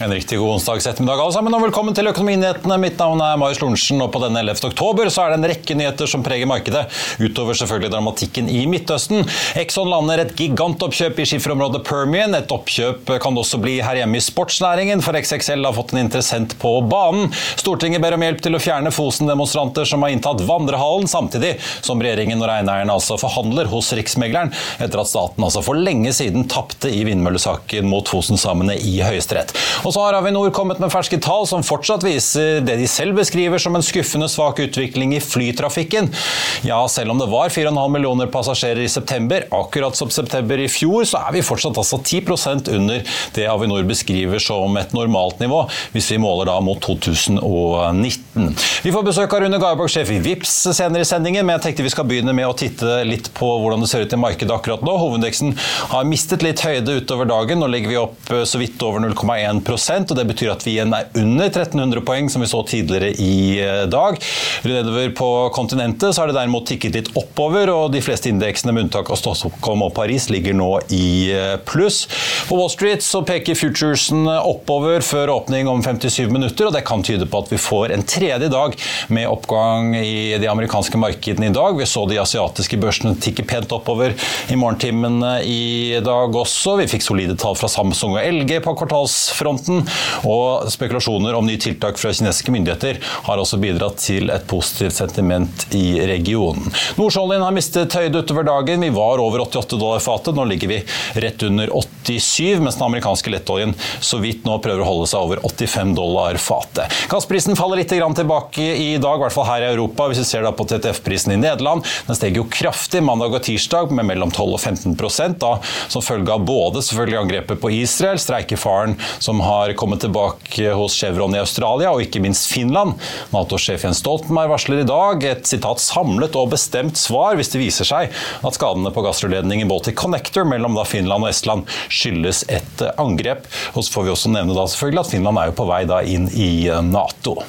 En riktig god onsdags ettermiddag alle sammen, og velkommen til Økonominyhetene. Mitt navn er Marius Lorentzen, og på denne 11. oktober så er det en rekke nyheter som preger markedet, utover selvfølgelig dramatikken i Midtøsten. Exxon lander et gigantoppkjøp i skifferområdet Permian. Et oppkjøp kan det også bli her hjemme i sportsnæringen, for XXL har fått en interessent på banen. Stortinget ber om hjelp til å fjerne Fosen-demonstranter som har inntatt vandrehallen, samtidig som regjeringen og reineierne altså forhandler hos Riksmegleren, etter at staten altså for lenge siden tapte i vindmøllesaken mot Fosen-samene i Høyesterett. Og så har Avinor kommet med ferske tall som fortsatt viser det de selv beskriver som en skuffende svak utvikling i flytrafikken. Ja, selv om det var 4,5 millioner passasjerer i september, akkurat som september i fjor, så er vi fortsatt altså 10% under det Avinor beskriver som et normalt nivå, hvis vi måler da mot 2019. Vi får besøk av Rune Garborg, sjef i VIPS senere i sendingen, men jeg tenkte vi skal begynne med å titte litt på hvordan det ser ut i markedet akkurat nå. Hovedindeksen har mistet litt høyde utover dagen. Nå ligger vi opp så vidt over 0,1 og Det betyr at vi igjen er under 1300 poeng, som vi så tidligere i eh, dag. Nedover på kontinentet så har det derimot tikket litt oppover, og de fleste indeksene, med unntak av Stockholm og Paris, ligger nå i eh, pluss. På Wall Street så peker futuresen oppover før åpning om 57 minutter, og det kan tyde på at vi får en tredje dag med oppgang i de amerikanske markedene i dag. Vi så de asiatiske børsene tikke pent oppover i morgentimene i dag også. Vi fikk solide tall fra Samsung og LG på kvartalsfronten fronten. Og spekulasjoner om nye tiltak fra kinesiske myndigheter har også bidratt til et positivt sentiment i regionen. Nordsjøoljen har mistet høyde utover dagen. Vi var over 88 dollar fatet. Nå ligger vi rett under 87, mens den amerikanske lettoljen så vidt nå prøver å holde seg over 85 dollar fatet. Gassprisen faller litt tilbake i dag, i hvert fall her i Europa. Hvis vi ser på TTF-prisen i Nederland, den steg jo kraftig mandag og tirsdag med mellom 12 og 15% da, som følge av både selvfølgelig angrepet på Israel, streikefaren som har har kommet tilbake hos Chevron i Australia, og ikke minst Finland. Nato-sjef Jens Stoltenberg varsler i dag et sitat samlet og bestemt svar hvis det viser seg at skadene på gassrørledningen Baltic Connector mellom Finland og Estland skyldes et angrep. Og så får vi også nevne da selvfølgelig at Finland er jo på vei da inn i Nato.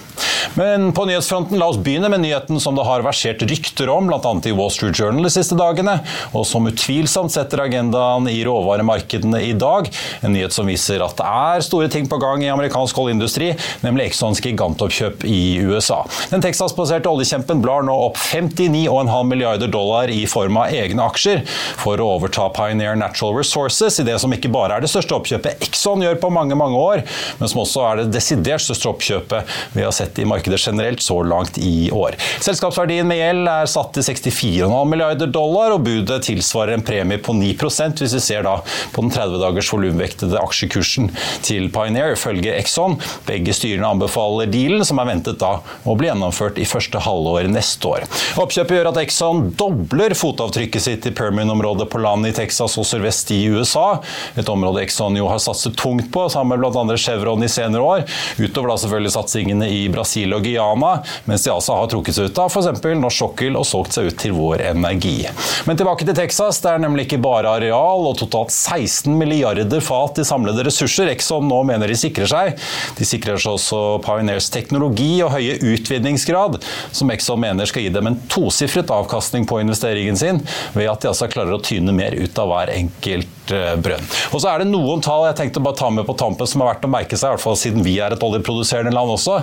Men på nyhetsfronten, la oss begynne med nyheten som det har versert rykter om, bl.a. i Wall Street Journal de siste dagene, og som utvilsomt setter agendaen i råvaremarkedene i dag. En nyhet som viser at det er store ting på gang i amerikansk oljeindustri, nemlig Exxons gigantoppkjøp i USA. Den Texas-baserte oljekjempen blar nå opp 59,5 milliarder dollar i form av egne aksjer for å overta Pioneer Natural Resources i det som ikke bare er det største oppkjøpet Exxon gjør på mange mange år, men som også er det desidert største oppkjøpet vi har sett i markedet generelt så langt i år. Selskapsverdien med gjeld er satt til 64,5 milliarder dollar, og budet tilsvarer en premie på 9% hvis vi ser da på den 30 dagers volumvektede aksjekursen til Pioneer, ifølge Exxon. Begge styrene anbefaler dealen, som er ventet da å bli gjennomført i første halvår neste år. Oppkjøpet gjør at Exxon dobler fotavtrykket sitt i Permian-området på land i Texas og sørvest i USA. Et område Exxon jo har satset tungt på, sammen med bl.a. Chevron i senere år. Utover da selvfølgelig satsingene i Brasil og Guyana, mens de altså har trukket seg ut av f.eks. norsk sokkel og solgt seg ut til Vår Energi. Men tilbake til Texas. Det er nemlig ikke bare areal og totalt 16 milliarder fat i samlede ressurser Exxon nå mener de sikrer seg. De sikrer seg også Pioneers teknologi og høye utvinningsgrad, som Exxon mener skal gi dem en tosifret avkastning på investeringen sin, ved at de altså klarer å tyne mer ut av hver enkelt eh, brønn. Og så er det noen tall jeg tenkte bare ta med på tampen som er verdt å merke seg, i hvert fall siden vi er et oljeproduserende land også.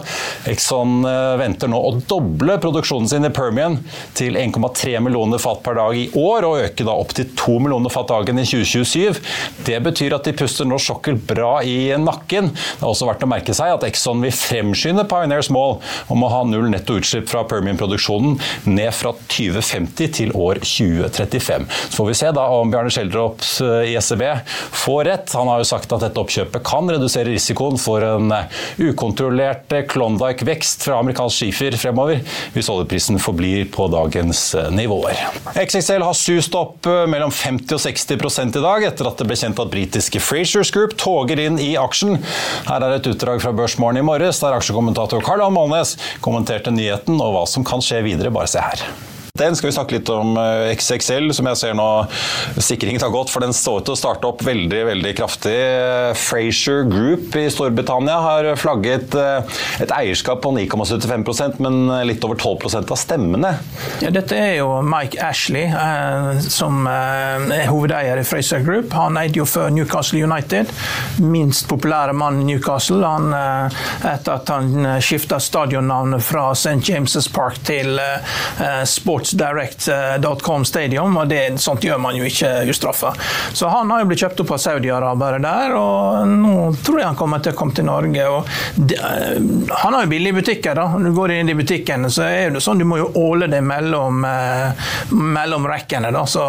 Exxon eh, venter nå å doble produksjonen sin i Permian til 1,3 millioner fat per dag i år, og øke da opp til 2 millioner fat dagen i 2027. Det betyr at de puster norsk sokkel bra i nakken. Det er også verdt å merke seg at Exxon vil fremskynde Pioneers mål om å ha null netto utslipp fra Permian-produksjonen ned fra 2050 til år 2035. Så får vi se da om Bjarne Schjelderup eh, i får rett. Han har jo sagt at dette oppkjøpet kan redusere risikoen for en eh, ukontrollert Klondyke-vekst fra amerikansk skifer fremover, hvis oljeprisen forblir på dagens eh, nivåer. XXL har sust opp eh, mellom 50 og 60 i dag, etter at det ble kjent at britiske Frasers Group toger inn i aksjen. Her er et utdrag fra Børsmorgen i morges, der aksjekommentator Karl Ann Målnes kommenterte nyheten og hva som kan skje videre. Bare se her. Den skal vi snakke litt om eh, XXL, som jeg ser nå sikringen har gått, for den står til å starte opp veldig veldig kraftig. Frazier Group i Storbritannia har flagget eh, et eierskap på 9,75% men litt over 12% av stemmene. Ja, dette er jo Mike Ashley, eh, som er hovedeier i Fraser Group. Han eide jo før Newcastle United, minst populære mann i Newcastle. Han, etter at han skifta stadionnavnet fra St. James' Park til Sport sportsdirect.com Stadium, og det, sånt gjør man jo ikke ustraffa. Så han har jo blitt kjøpt opp av saudi-arabere der, og nå tror jeg han kommer til å komme til Norge. De, uh, han har jo billige butikker, da. Når du går inn i butikkene, så er det sånn du må jo åle deg mellom, mellom rekkene. Da. Så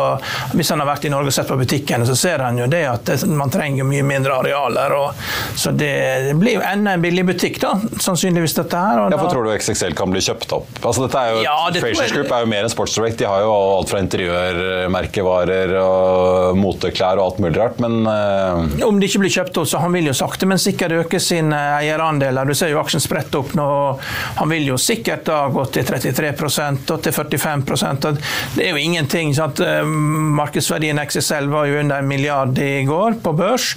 hvis han har vært i Norge og sett på butikkene, så ser han jo det at man trenger mye mindre arealer. Og, så det, blir jo enda en billig butikk, da, sannsynligvis dette her. ja, for Tror du XXL kan bli kjøpt opp? Altså, dette er jo, ja, Frasers Group er jo mer enn Sportsdirect. De har jo alt fra interiørmerkevarer og moteklær og alt mulig rart, men uh... Om de ikke blir kjøpt opp, så han vil jo sakte, men sikkert øke sine eierandeler. Du ser jo aksjen spredt opp nå. Han vil jo sikkert da gå til 33% og til 45% Det er jo ingenting. Sant? at markedsverdien XSL var jo under en milliard i går på børs.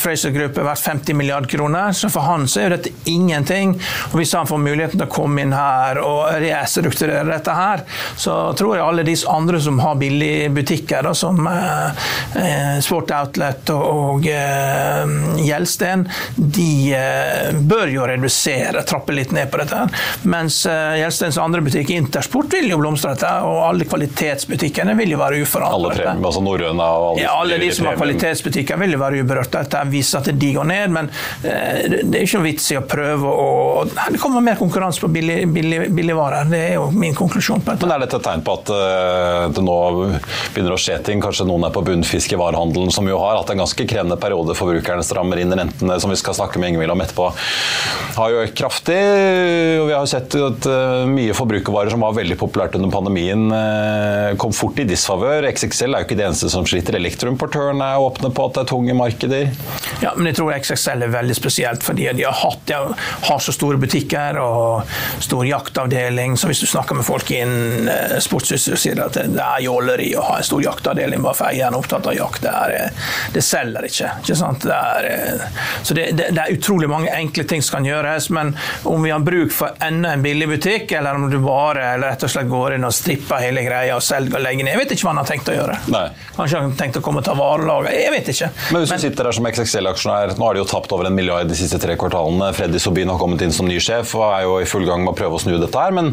Fraser Group er verdt 50 milliard kroner, så for han så er jo dette ingenting. Og Hvis han får muligheten til å komme inn her og restrukturere dette her, så tror jeg alle de andre som har billige butikker, da, som eh, eh Sport Outlet og, og eh, Gjelsten, de eh, bør jo redusere, trappe litt ned på dette. Mens Gjelstens andre butikk, Intersport, vil jo blomstre dette, og alle kvalitetsbutikkene vil jo være uforandret. Alle altså Norrøna og alle, ja, alle de som har kvalitetsbutikker, vil jo være uberørt. Dette viser at de går ned, men det er ikke noe vits i å prøve å Det kommer mer konkurranse på billigvarer. Billig, billig det er jo min konklusjon på dette. Men Er dette et tegn på at uh, det nå begynner å skje ting? Kanskje noen er på bunnfisk i varehandelen, som jo har hatt en ganske krevende periode. Forbrukerne strammer inn rentene, som vi skal snakke med Ingvild om etterpå. Har jo økt kraftig. og Vi har jo sett at uh, mye forbrukervarer som var veldig populært under pandemien, uh, kom fort i disfavør. XXL er jo ikke det eneste som sliter. Elektroimportørene er åpne på at det er tunge markeder. Ja, men jeg tror XXL er veldig spesielt fordi de har, hatt, de har så store butikker og stor jaktavdeling. Så hvis du snakker med folk innen eh, sportsutstyr, sier at det er jåleri å ha en stor jaktavdeling bare for eieren er opptatt av jakt. Det, er, eh, det selger ikke. ikke sant? Det er, eh, så det, det, det, er utrolig mange enkle ting som kan gjøres, men om vi har bruk for enda en billig butikk, eller om du bare eller rett og slett går inn og stripper hele greia og selger og legger ned, jeg vet ikke hva han har tenkt å gjøre. Nei. Kanskje han har tenkt å komme og ta varelager, jeg vet ikke. Men hvis du sitter der som XXL-aksjonær, nå har de jo tapt over en milliard de siste tre kvartalene. Freddy Sobin har kommet inn som ny sjef og er jo i full gang med å prøve å snu dette her, men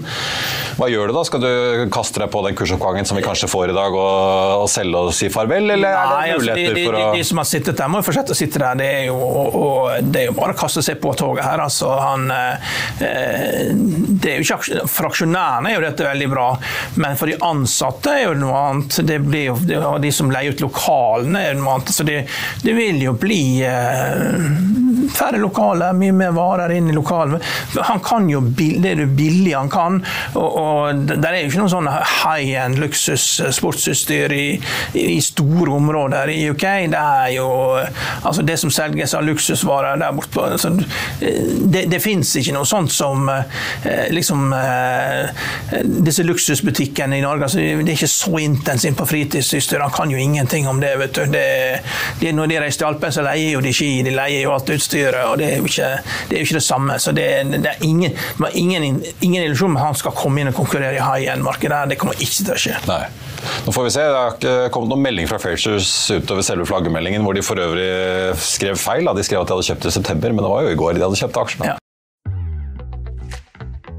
hva gjør du da? Skal du kaste deg på den kursoppgangen som vi kanskje får i dag, og, og selge og si farvel, eller Nei, er det altså, muligheter de, de, for å de, de, som har sittet der, må jo fortsette å sitte der. Det er jo, og, det er jo bare å kaste seg på toget her. Altså, han, eh, det er jo ikke, for aksjonærene er jo dette veldig bra, men for de ansatte er jo noe annet. Det blir jo, de som leier ut lokalene, er jo noe annet. Så det, det vil jo bli eh, færre lokaler, mye mer varer inn i lokalene. Han kan jo det er det billig han kan. og, og det er jo ikke noe sånn high end luksus sportsutstyr i, i, store områder i UK. Det er jo altså det som selges av luksusvarer der borte altså, Det, det fins ikke noe sånt som eh, liksom eh, Disse luksusbutikkene i Norge altså, Det er ikke så intensivt på fritidsutstyr. Han kan jo ingenting om det. vet du. Det, det, når de reiser til Alpen, så leier jo de ski, de leier jo alt utstyret. og Det er jo ikke det, er jo ikke det samme. så det, det er ingen, ingen, ingen illusjon om han skal komme inn og konkurrere i high end-markedet. Det kommer ikke til å skje. Nei. Nå får vi se. Det har ikke kommet noen melding fra Frasers utover selve flaggermeldingen, hvor de for øvrig skrev feil. De skrev at de hadde kjøpt i september, men det var jo i går de hadde kjøpt aksjene. Ja.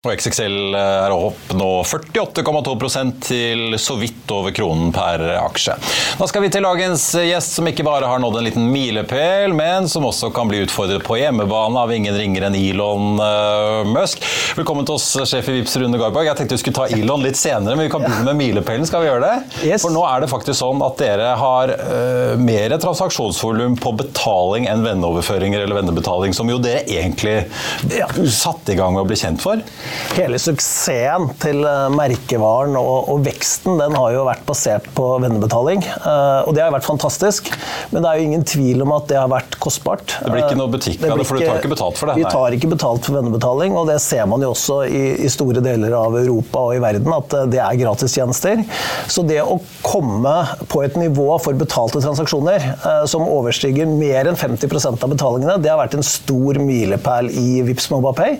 Og XXL er opp nå 48,2% til så vidt over kronen per aksje. Da skal vi til dagens gjest, som ikke bare har nådd en liten milepæl, men som også kan bli utfordret på hjemmebane av ingen ringere enn Elon uh, Musk. Velkommen til oss, sjef i Vipps Rune Garborg. Jeg tenkte vi skulle ta Elon litt senere, men vi kan begynne med milepælen. Skal vi gjøre det? Yes. For nå er det faktisk sånn at dere har uh, mer transaksjonsvolum på betaling enn venneoverføringer eller vennebetaling, som jo dere egentlig Ja. satte i gang med å bli kjent for. Hele suksessen til eh, merkevaren og, og veksten den har jo vært basert på vennebetaling. Eh, og det har vært fantastisk, men det er jo ingen tvil om at det har vært kostbart. Det blir ikke noe butikk av det, for du tar ikke betalt for det, Vi nei. tar ikke betalt for vennebetaling, og det ser man jo også i, i store deler av Europa og i verden, at eh, det er gratistjenester. Så det å komme på et nivå for betalte transaksjoner eh, som overstiger mer enn 50% av betalingene, det har vært en stor milepæl i Vipps MobaPay.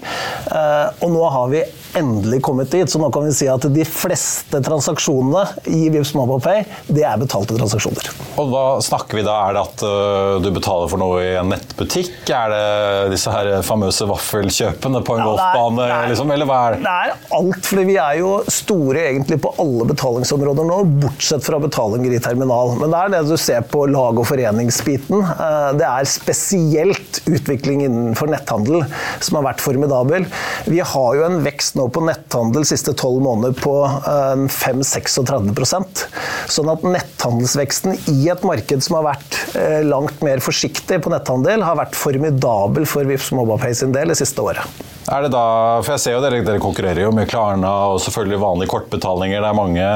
Eh, og nå har vi endelig kommet dit, så nå kan vi si at de fleste transaksjonene i Vipps MobilePay, det er betalte transaksjoner. Og hva snakker vi da? Er det at øh, du betaler for noe i en nettbutikk? Er det disse her famøse vaffelkjøpene på en Ja, golfbane, er- liksom? Eller hva er det? Det er alt, fordi vi er jo store egentlig på alle betalingsområder nå, bortsett fra betalinger i terminal. Men det er det du ser på lag- og foreningsbiten. Eh, Det er spesielt utvikling innenfor netthandel som har vært formidabel. Vi har jo en vekst nå på netthandel siste tolv måneder på eh, 5-36 Sånn at netthandelsveksten i et marked som har vært eh, langt mer forsiktig på netthandel, har vært formidabel for Vipps Mobapay sin del det siste året. Er det da, for jeg ser jo dere, dere konkurrerer jo med Klarna og selvfølgelig vanlige kortbetalinger. Det er mange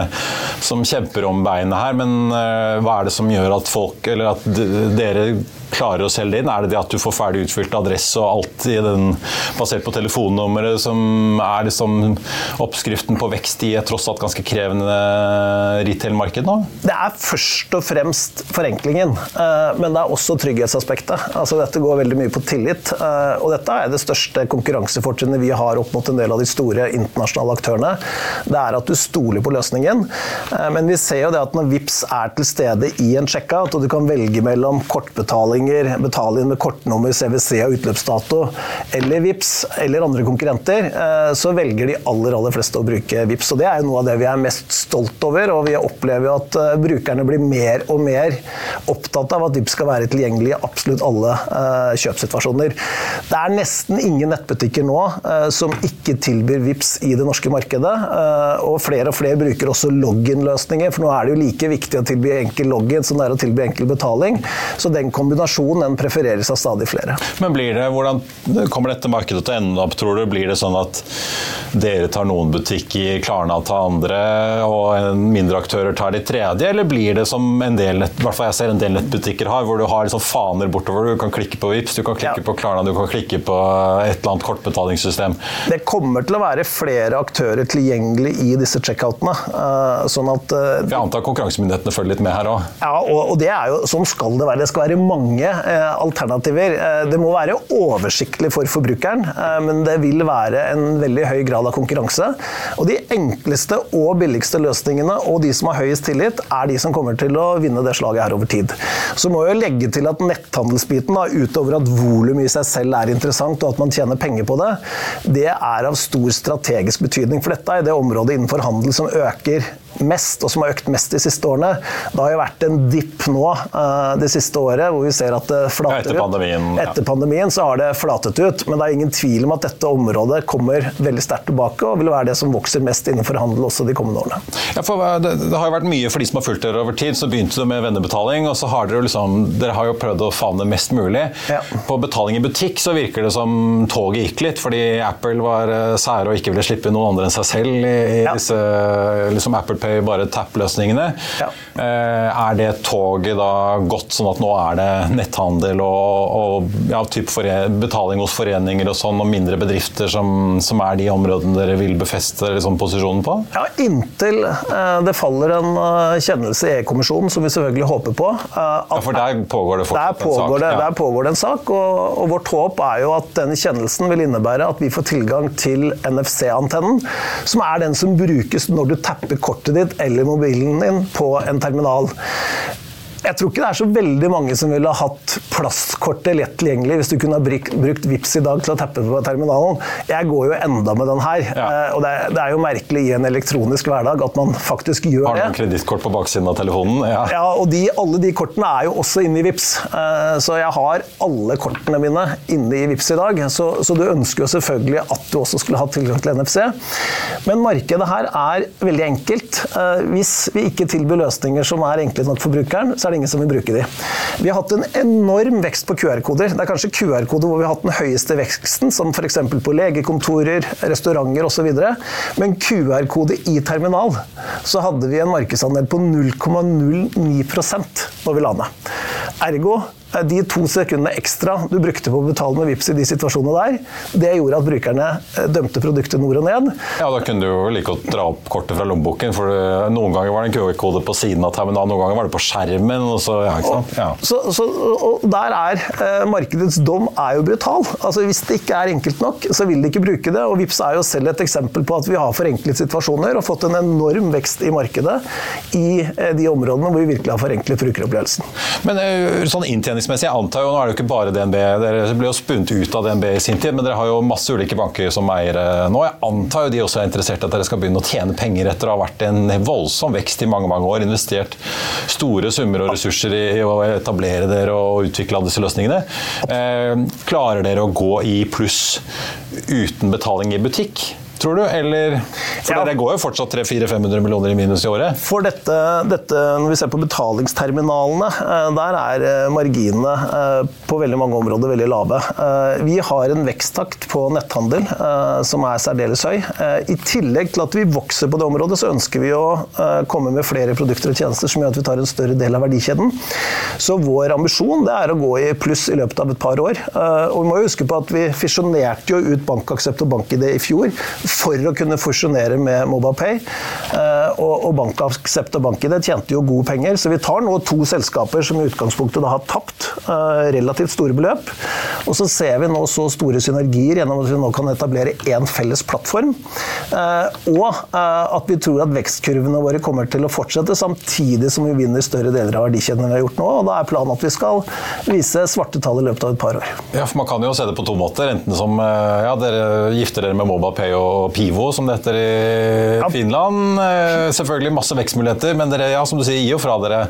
som kjemper om beinet her, men øh, hva er det som gjør at folk, eller at dere klarer å selge inn? Er det det at du får ferdig utfylt adresse og alt i den, basert på telefonnummeret som er liksom oppskriften på vekst i et tross alt ganske krevende retail-marked nå? Det er først og fremst forenklingen, eh, men det er også trygghetsaspektet. Altså dette går veldig mye på tillit, eh, og dette er det største konkurransefortrinnet vi har opp mot en del av de store internasjonale aktørene. Det er at du stoler på løsningen, eh, men vi ser jo det at når VIPS er til stede i en checkout, og du kan velge mellom kortbetalinger, betaling med kortnummer, CWC og utløpsdato, eller VIPS eller andre konkurrenter, eh, så velger de aller, aller fleste å bruke VIPS. Og det er jo noe av det vi er mest stolt over, og vi opplever jo at eh, brukerne blir mer og mer opptatt av at VIPS skal være tilgjengelig i absolutt alle kjøpssituasjoner. Det er nesten ingen nettbutikker nå eh, som ikke tilbyr VIPS i det norske markedet, eh, og flere og flere bruker også login-løsninger, for nå er det jo like viktig å tilby enkel login som det er å tilby enkel betaling. Så den kombinasjonen den prefereres av stadig flere. Men blir det, hvordan kommer dette markedet til å ende opp, tror du? Blir det sånn at dere tar noen butikker, Klarna tar andre, og mindre aktører tar de tredje? Eller blir det som en del, nett, hvert fall jeg ser en del nettbutikker har, hvor du har liksom faner bortover, du kan klikke på VIPS, du kan klikke Ja. på Klarna, du kan klikke på et eller annet nettbetalingssystem. Det kommer til å være flere aktører tilgjengelig i disse checkoutene. Uh, sånn at uh, Jeg antar konkurransemyndighetene følger litt med her òg? Ja, og, det er jo, sånn skal det være. Det skal være mange uh, alternativer. det må være oversiktlig for forbrukeren, men det vil være en veldig høy grad av konkurranse. Og de enkleste og billigste løsningene, og de som har høyest tillit, er de som kommer til å vinne det slaget her over tid. Så må jeg legge til at netthandelsbiten, da, utover at volum i seg selv er interessant, og at man tjener penger på det, det er av stor strategisk betydning. For dette er det området innenfor handel som øker mest, og som har økt mest de siste årene. Det har jo vært en dipp nå uh, det siste året, hvor vi ser at det flater etter pandemien, ut. Etter pandemien så har det flatet ut, men det er ingen tvil om at dette området kommer veldig sterkt tilbake, og vil være det som vokser mest innenfor handel også de kommende årene. Ja, det, det, har jo vært mye for de som har fulgt dere over tid. Så begynte du med vennebetaling, og så har dere liksom Dere har jo prøvd å favne mest mulig. Ja. På betaling i butikk så virker det som toget gikk litt, fordi Apple var eh, sære og ikke ville slippe noen andre enn seg selv i, i ja. disse liksom Apple Pay, bare tap-løsningene. Ja. Eh, er det toget da gått sånn at nå er det netthandel og, og ja, betaling hos foreninger og sånn, og mindre bedrifter som, som, er de områdene dere vil befeste liksom, posisjonen på? Ja, Inntil eh, det faller en uh, kjennelse i E-kommisjonen, som vi selvfølgelig håper på. Ja, For der pågår det fortsatt en sak? Det, ja. Der pågår det en sak, og, og, vårt håp er jo at denne kjennelsen vil innebære at vi får tilgang til NFC-antennen, som er den som brukes når du tapper ditt eller mobilen din på en terminal. Jeg tror ikke det er så veldig mange som ville hatt plastkortet lett tilgjengelig hvis du kunne ha brukt VIPS i dag til å tappe på terminalen. Jeg går jo enda med den her. Ja. Eh, og det er, det er, jo merkelig i en elektronisk hverdag at man faktisk gjør det. Har du noen kredittkort på baksiden av telefonen? Ja, ja og de, alle de kortene er jo også inne i VIPS. Eh, så jeg har alle kortene mine inne i VIPS i dag. Så, så du ønsker jo selvfølgelig at du også skulle hatt tilgang til NFC. Men markedet her er veldig enkelt. Eh, hvis vi ikke tilbyr løsninger som er enkle nok for brukeren, så er det det ingen som vil bruke de. Vi har hatt en enorm vekst på QR-koder. Det er kanskje QR-koder hvor vi har hatt den høyeste veksten, som f.eks. på legekontorer, restauranter osv. Men QR-kode i terminal, så hadde vi en markedsandel på 0,09% når vi landa. Ergo de to sekundene ekstra du brukte på å betale med VIPS i de situasjonene der, det gjorde at brukerne eh, dømte produktet nord og ned. Ja, Da kunne du jo like godt dra opp kortet fra lommeboken. for eh, Noen ganger var det en QR-kode på siden av terminalen, noen ganger var det på skjermen. Og så, ja, ikke sant? Ja. Så, så, og der er eh, markedets dom er jo brutal. Altså Hvis det ikke er enkelt nok, så vil de ikke bruke det. og VIPS er jo selv et eksempel på at vi har forenklet situasjoner og fått en enorm vekst i markedet i eh, de områdene hvor vi virkelig har forenklet brukeropplevelsen. Men eh, sånn inntjening forretningsmessig, jeg antar jo, nå er det jo ikke bare DNB, dere ble jo spunnet ut av DNB i sin tid, men dere har jo masse ulike banker som eiere nå. Jeg antar jo de også er interessert i at dere skal begynne å tjene penger etter å ha vært en voldsom vekst i mange mange år, investert store summer og ressurser i å etablere dere og utvikle disse løsningene. Eh, klarer dere å gå i pluss uten betaling i butikk? Tror du? Eller, for ja. det går jo fortsatt 300-400-500 millioner i minus i året? For dette, dette, når vi ser på betalingsterminalene, eh, der er eh, marginene eh, på veldig mange områder veldig lave. Vi har en veksttakt på netthandel som er særdeles høy. I tillegg til at vi vokser på det området, så ønsker vi å komme med flere produkter og tjenester som gjør at vi tar en større del av verdikjeden. Så vår ambisjon det er å gå i pluss i løpet av et par år. Og vi må huske på at vi fisjonerte jo ut Bankaksept og BankID i fjor for å kunne fusjonere med MobilePay. Eh, og, og BankAksept og BankID tjente jo gode penger, så vi tar nå to selskaper som i utgangspunktet da har tapt eh, relativt store beløp. Og så ser vi nå så store synergier gjennom at vi nå kan etablere én felles plattform. Eh, og at vi tror at vekstkurvene våre kommer til å fortsette, samtidig som vi vinner større deler av verdikjeden vi har gjort nå. og Da er planen at vi skal vise svarte tall i løpet av et par år. Ja, for Man kan jo se det på to måter. Enten som ja, dere gifter dere med MobilePay og Pivo, som det heter i ja. Finland. Eh, selvfølgelig masse vekstmuligheter, men dere ja, som du sier, gir jo fra dere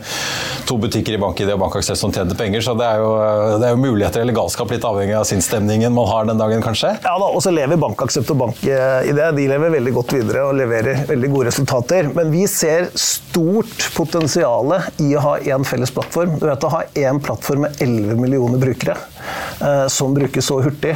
to butikker i BankID og BankAksess som tjener penger, så det er, jo, det er jo muligheter eller galskap, litt avhengig av sinnsstemningen man har den dagen, kanskje? Ja da, og så lever BankAksept og BankID de lever veldig godt videre og leverer veldig gode resultater. Men vi ser stort potensial i å ha én felles plattform. Du vet Å ha én plattform med 11 millioner brukere som brukes så hurtig,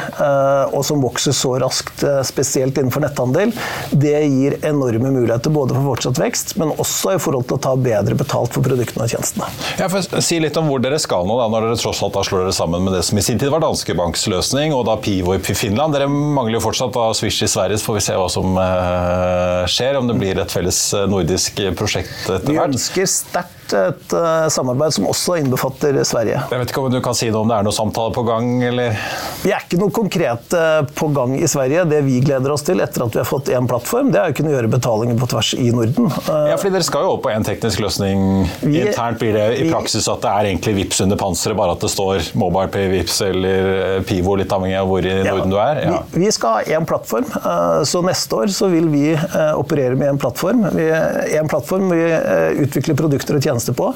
og som vokser så raskt, spesielt innenfor netthandel, det gir enorme muligheter både for fortsatt vekst, men også i forhold til å ta bedre betalt for produktene og tjenestene. Ja, for si litt om hvor dere skal nå, da, når dere tross alt slår dere sammen med det som i sin tid var Danske Banks løsning, og da Pivo i Finland. Dere mangler jo fortsatt da Swish i Sverige, så får vi se hva som uh, skjer. Om det blir et felles nordisk prosjekt etter hvert. Vi ønsker sterkt et uh, samarbeid som også innbefatter Sverige. Jeg vet ikke om du kan si noe om det er noe samtale på gang, eller? Vi er ikke noe konkret uh, på gang i Sverige. Det vi gleder oss til etter at vi har fått én plattform, det er å kunne gjøre betalinger på tvers i Norden. Ja, fordi dere skal jo opp på én teknisk løsning. Vi, Internt blir det i vi, praksis at det er egentlig VIPS under panseret, bare at det står MobilePay, VIPS eller Pivo, litt avhengig av hvor i ja, Norden du er. Ja. Vi, vi, skal ha én plattform, så neste år så vil vi operere med én plattform. En plattform vi utvikler produkter og tjenester tjenester på,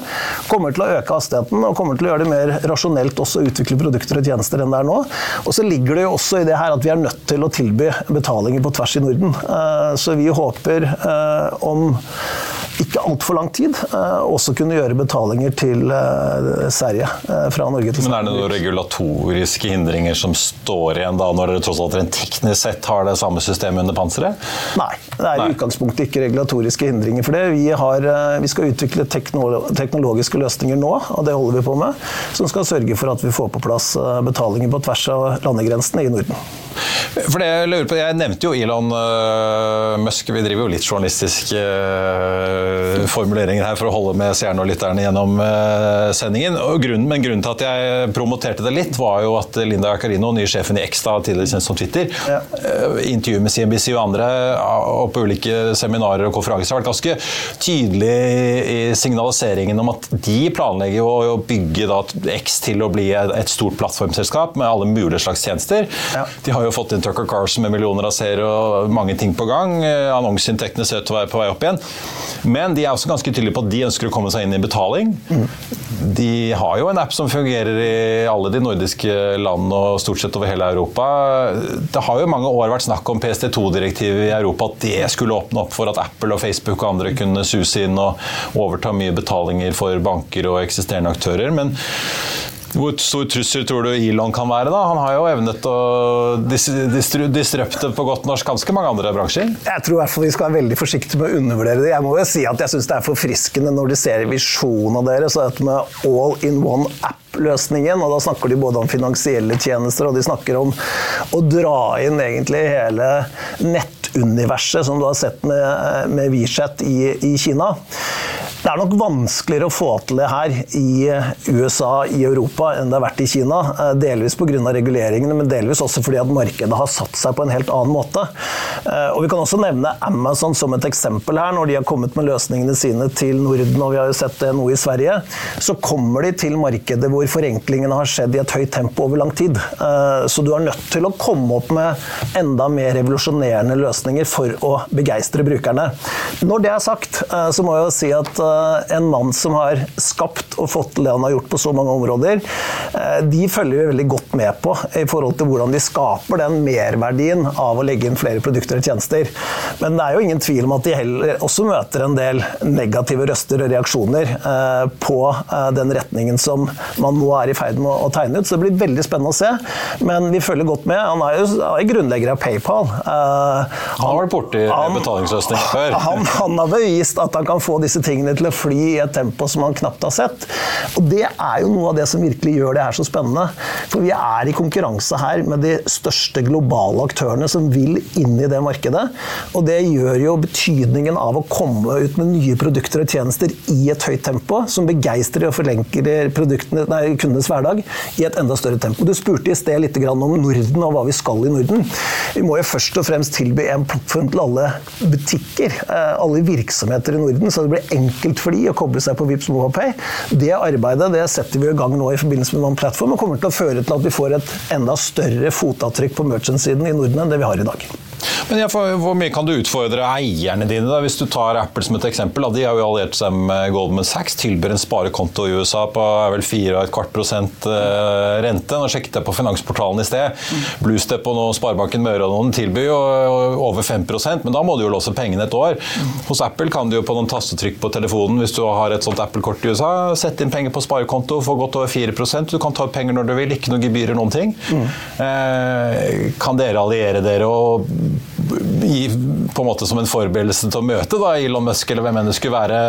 kommer til å øke hastigheten og kommer til å gjøre det mer rasjonelt også å utvikle produkter og tjenester enn det er nå. Og så ligger det jo også i det her at vi er nødt til å tilby betalinger på tvers i Norden. Eh, så vi håper eh, om ikke altfor lang tid eh, også kunne gjøre betalinger til Sverige fra Norge til Sverige. Men er det noen regulatoriske hindringer som står igjen da, når dere tross alt rent teknisk sett har det samme systemet under panseret? Nei, det er i utgangspunktet ikke regulatoriske hindringer for det. Vi, har, vi skal utvikle teknologiske løsninger nå, og det holder vi på med, som skal sørge for at vi får på plass eh, betalinger på tvers av landegrensene i Norden. For det Jeg lurer på, jeg nevnte jo Elon Musk. Vi driver jo litt journalistiske uh, formuleringer her for å holde med seerne og lytterne gjennom uh, sendingen. Grunnen, men grunnen til at jeg promoterte det litt, var jo at Linda Carino, nye sjefen i X, tidligere kjent som Twitter, ja. i intervju med CNBC og andre og på ulike seminarer og konferanser har vært ganske tydelig i signaliseringen om at de planlegger å bygge da, X til å bli et stort plattformselskap med alle mulige slags tjenester. Ja. De har jo fått inn Tucker Carlson med millioner av seere og mange ting på gang. Eh, annonseinntektene ser ut til å være på vei opp igjen. Men de er også ganske tydelige på at de ønsker å komme seg inn i betaling. De har jo en app som fungerer i alle de nordiske land og stort sett over hele Europa. Det har jo mange år vært snakk om PST2-direktivet i Europa, at det skulle åpne opp for at Apple og Facebook og andre kunne suse inn og overta mye betalinger for banker og eksisterende aktører. Men hvor stor trussel tror du Elon kan være? da? Han har jo evnet å disrupte på godt norsk ganske mange andre bransjer? Jeg tror i hvert fall vi skal være veldig forsiktige med å undervurdere det. Jeg må jo si at jeg syns det er forfriskende når de ser visjonen av deres, dette med all in one app-løsningen. og Da snakker de både om finansielle tjenester og de snakker om å dra inn egentlig hele nettuniverset som du har sett med, med WeChat i, i Kina. Det er nok vanskeligere å få til det her i USA, i Europa, enn det har vært i Kina. Eh, delvis pga. reguleringene, men delvis også fordi at markedet har satt seg på en helt annen måte. Eh, og Vi kan også nevne Amazon som et eksempel her. Når de har kommet med løsningene sine til Norden, og vi har jo sett det nå i Sverige, så kommer de til markedet hvor forenklingene har skjedd i et høyt tempo over lang tid. Eh, så du er nødt til å komme opp med enda mer revolusjonerende løsninger for å begeistre brukerne. Når det er sagt, så må jeg jo si at Eh, en mann som har skapt og fått til det han har gjort på så mange områder, eh, de følger vi veldig godt med på i forhold til hvordan de skaper den merverdien av å legge inn flere produkter og tjenester. Men det er jo ingen tvil om at de heller også møter en del negative røster og reaksjoner eh, på den retningen som man nå er i ferd med å tegne ut. Så det blir veldig spennende å se. Men vi følger godt med. Han er jo grunnlegger av PayPal. Han har vært borti betalingsløsninger før. Han, han har bevist at han kan få disse tingene til til å fly i et tempo som man knapt har sett. Og Det er jo noe av det som virkelig gjør det her så spennende. For vi er i konkurranse her med de største globale aktørene som vil inn i det markedet. Og det gjør jo betydningen av å komme ut med nye produkter og tjenester i et høyt tempo, som begeistrer og forlenker kundenes hverdag i et enda større tempo. Du spurte i sted litt om Norden og hva vi skal i Norden. Vi må jo først og fremst tilby en plattform til alle butikker, eh, alle virksomheter i Norden, så det blir enkelt enkelt for de å koble seg på Vipps MobilePay. Det arbeidet det setter vi i gang nå i forbindelse med OnePlatform og kommer til å føre til at vi får et enda større fotavtrykk på merchant-siden i Norden enn det vi har i dag. Men ja, Hvor mye kan du utfordre eierne dine, da, hvis du tar Apple som et eksempel? Da. De har jo alliert seg med Goldman Sachs, tilbyr en sparekonto i USA på er vel 4,25 prosent eh, rente. Nå sjekket jeg på Finansportalen i sted. Bluestep og noe, Sparebanken Møre og noen tilbyr jo over 5% men da må du jo låse pengene et år. Hos Apple kan du jo på noen tastetrykk på telefonen, hvis du har et sånt Apple-kort i USA, sette inn penger på sparekonto, få godt over 4% Du kan ta ut penger når du vil, ikke noe gebyrer, noen ting. Mm. Eh, kan dere alliere dere og gi på en måte som en forberedelse til å møte da, Elon Musk eller hvem enn det skulle være,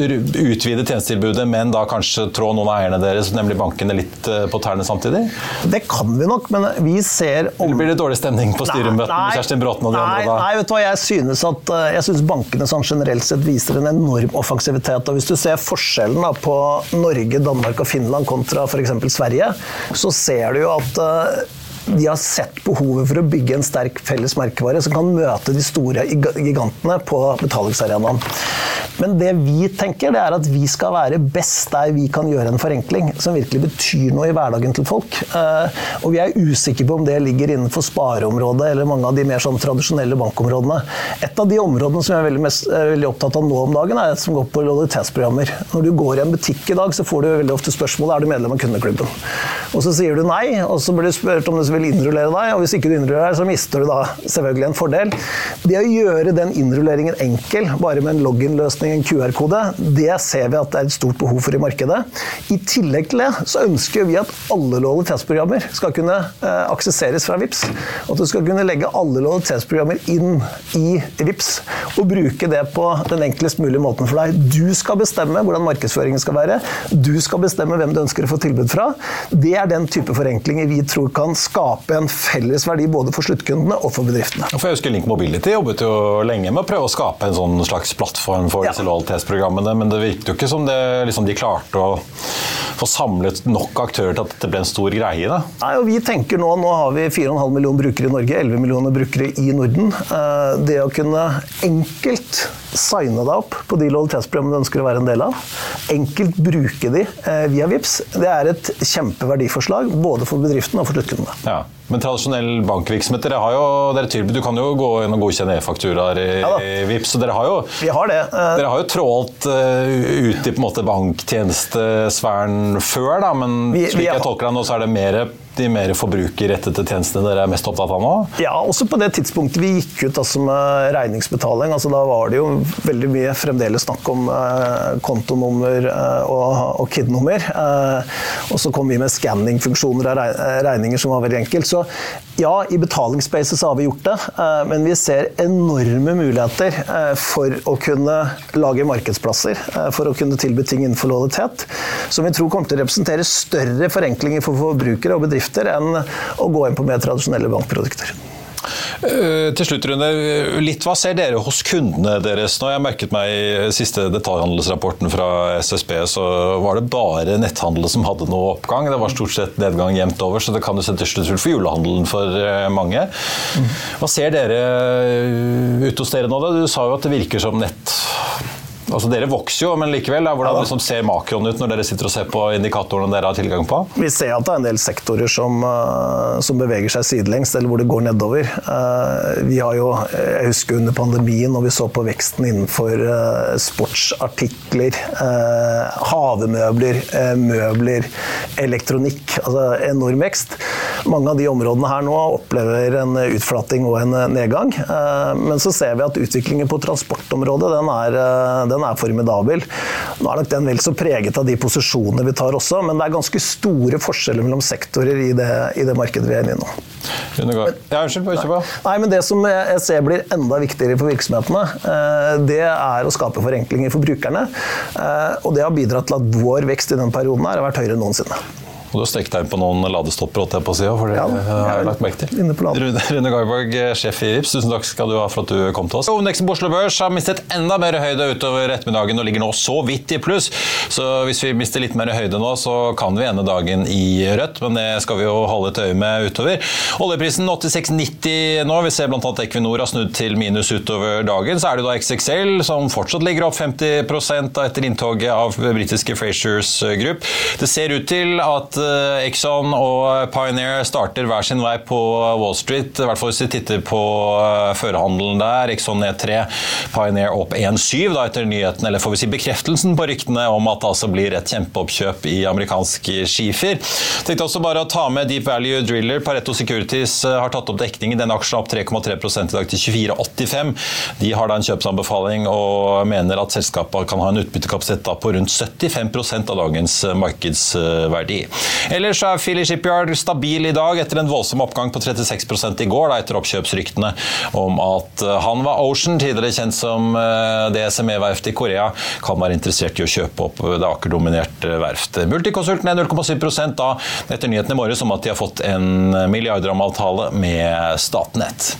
eh, utvide tjenestetilbudet, men da kanskje trå noen av eierne deres, nemlig bankene, litt eh, på tærne samtidig? Det kan vi nok, men vi ser om... Eller blir det dårlig stemning på styremøtene med Kjerstin Bråten og de nei, andre da? Nei, vet du hva, jeg synes at eh, jeg synes bankene sånn generelt sett viser en enorm offensivitet. og Hvis du ser forskjellen da, på Norge, Danmark og Finland kontra f.eks. Sverige, så ser du jo at de har sett behovet for å bygge en sterk felles merkevare som kan møte de store gigantene på betalingsarenaen. Men det vi tenker, det er at vi skal være best der vi kan gjøre en forenkling som virkelig betyr noe i hverdagen til folk. Eh, og vi er usikre på om det ligger innenfor spareområdet eller mange av de mer sånn tradisjonelle bankområdene. Et av de områdene som jeg er veldig, mest, er veldig opptatt av nå om dagen, er et som går på lojalitetsprogrammer. Når du går i en butikk i dag, så får du veldig ofte spørsmålet er du medlem av kundeklubben. Og så sier du nei, og så blir du spurt om du vil innrullere deg, og hvis ikke du innrullerer deg, så mister du da selvfølgelig en fordel. Det å gjøre den innrulleringen enkel, bare med en login-løsning, en QR-kode, det ser vi at det er et stort behov for i markedet. I tillegg til det så ønsker vi at alle lojalitetsprogrammer skal kunne eh, aksesseres fra VIPS. At du skal kunne legge alle lojalitetsprogrammer inn i VIPS og bruke det på den enklest mulige måten for deg. Du skal bestemme hvordan markedsføringen skal være. Du skal bestemme hvem du ønsker å få tilbud fra. Det er den type forenklinger vi tror kan skape en felles verdi både for sluttkundene og for bedriftene. For jeg husker Link Mobility jobbet jo lenge med å prøve å skape en sånn slags plattform for ja. disse lojalitetsprogrammene, men det virket jo ikke som det, liksom de klarte å få samlet nok aktører til at dette ble en stor greie? Da. Nei, og vi tenker Nå nå har vi 4,5 millioner brukere i Norge, 11 millioner brukere i Norden. Eh, det å kunne enkelt signe deg opp på de lojalitetsprogrammene du ønsker å være en del av, enkelt bruke de eh, via VIPS, det er et kjempeverdiforslag både for bedriften og for sluttkundene. Ja. Yeah. Men tradisjonell bankvirksomhet, dere har jo dere tilbyr, du kan jo gå inn og godkjenne e-fakturaer i, ja, i VIPS, så dere har jo, Vi har det. Uh, dere har jo trålt uh, ut i på en måte banktjenestesfæren før, da, men vi, slik jeg tolker deg nå, så er det mer de mer forbrukerrettede tjenestene dere er mest opptatt av nå? Ja, også på det tidspunktet vi gikk ut altså med regningsbetaling. Altså, da var det jo veldig mye fremdeles snakk om eh, kontonummer eh, og, og KID-nummer. Eh, og så kom vi med skanning-funksjoner av regninger som var veldig enkelt. Så ja, i betalingsspacet så har vi gjort det, eh, men vi ser enorme muligheter eh, for å kunne lage markedsplasser, eh, for å kunne tilby ting innenfor lojalitet, som vi tror kommer til å representere større forenklinger for forbrukere og bedrifter enn å gå inn på mer tradisjonelle bankprodukter. Uh, til slutt, Rune. Litt hva ser dere hos kundene deres nå? Jeg merket meg i siste detaljhandelsrapporten fra SSB, så var det bare netthandel som hadde noe oppgang. Det var stort sett nedgang jevnt over, så det kan jo sette slutt for julehandelen for uh, mange. Hva ser dere ute hos dere nå? Da? Du sa jo at det virker som nett Altså Dere vokser jo, men likevel. Da, hvordan ja, liksom ser makroen ut når dere sitter og ser på indikatorene dere har tilgang på? Vi ser at det er en del sektorer som, uh, som beveger seg sidelengs, eller hvor det går nedover. Uh, vi har jo, Jeg husker under pandemien når vi så på veksten innenfor uh, sportsartikler, havemøbler, møbler, elektronikk. Altså enorm vekst. Mange av de områdene her nå opplever en utflating og en nedgang. Men så ser vi at utviklingen på transportområdet den er, den er formidabel. Nå er nok den vel så preget av de posisjonene vi tar også, men det er ganske store forskjeller mellom sektorer i det, i det markedet vi er inne i nå. Ja, unnskyld, bare på. Nei, men Det som jeg ser blir enda viktigere for virksomhetene, eh, det er å skape forenklinger for brukerne. Eh, og det har bidratt til at vår vekst i den perioden her har vært høyere enn noensinne. Og du strekt deg inn på noen ladestopper holdt jeg på å si, for det ja, har jeg lagt merke til. Rune, Rune Garborg, sjef i Rips, tusen takk skal du ha for at du kom til oss. Hovedindeksen på Oslo Børs har mistet enda mer høyde utover ettermiddagen og ligger nå så vidt i pluss. Så hvis vi mister litt mer høyde nå, så kan vi ende dagen i rødt, men det skal vi jo holde et øye med utover. Oljeprisen 86,90 nå. Vi ser bl.a. Equinor har snudd til minus utover dagen. Så er det da XXL som fortsatt ligger opp 50% etter inntoget av britiske Frasers Group. Det ser ut til at Exxon og Pioneer starter hver sin vei på Wall Street. I hvert fall hvis vi titter på eh, førerhandelen der. Exxon ned 3, Pioneer opp 1,7 da etter nyheten, eller får vi si bekreftelsen på ryktene om at det altså blir et kjempeoppkjøp i amerikansk skifer. Tenkte også bare å ta med Deep Value Driller. Pareto Securities eh, har tatt opp dekningen. Denne aksjen opp 3,3 i dag til 24,85. De har da en kjøpsanbefaling og mener at selskapet kan ha en utbyttekapasitet på rundt 75% av dagens markedsverdi. Ellers er Philly Shipyard stabil i dag etter en voldsom oppgang på 36 i går, da, etter oppkjøpsryktene om at eh, Hanwa Ocean, tidligere kjent som eh, DSME-verftet i Korea, kan være interessert i å kjøpe opp det Aker-dominerte verftet. Multiconsult ned 0,7% da etter nyheten i morges om at de har fått en milliardrammeavtale med Statnett.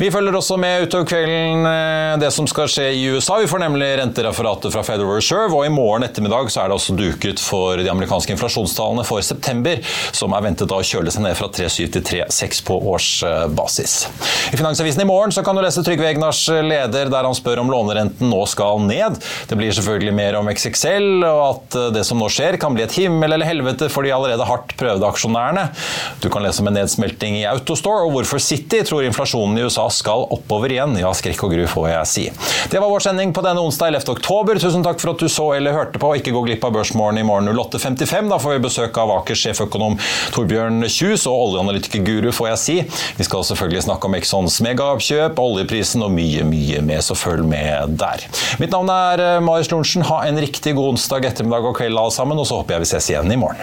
Vi følger også med utover kvelden eh, det som skal skje i USA. Vi får nemlig rentereferatet fra Federal Reserve, og i morgen ettermiddag så er det også duket for de amerikanske inflasjonstallene for september, som er ventet å kjøle seg ned fra 3,7 til 3,6 på årsbasis. I Finansavisen i morgen kan du lese Trygve Egnars leder der han spør om lånerenten nå skal ned. Det blir selvfølgelig mer om XXL, og at det som nå skjer kan bli et himmel eller helvete for de allerede hardt prøvde aksjonærene. Du kan lese om en nedsmelting i Autostore, og hvorfor City tror inflasjonen i USA skal oppover igjen. Ja, skrekk og gru, får jeg si. Det var vår sending på denne onsdag 11. oktober. Tusen takk for at du så eller hørte på. Ikke gå glipp av Børsmorgen i morgen 08.55. Da får vi besøk av Akers sjeføkonom Torbjørn Kjus og oljeanalytiker-guru, får jeg si. Vi skal selvfølgelig snakke om Exxons megaoppkjøp, oljeprisen og mye, mye mer, så følg med der. Mitt navn er eh, Marius Lorentzen. Ha en riktig god onsdag ettermiddag og kveld alle sammen, og så håper jeg vi ses igjen i morgen.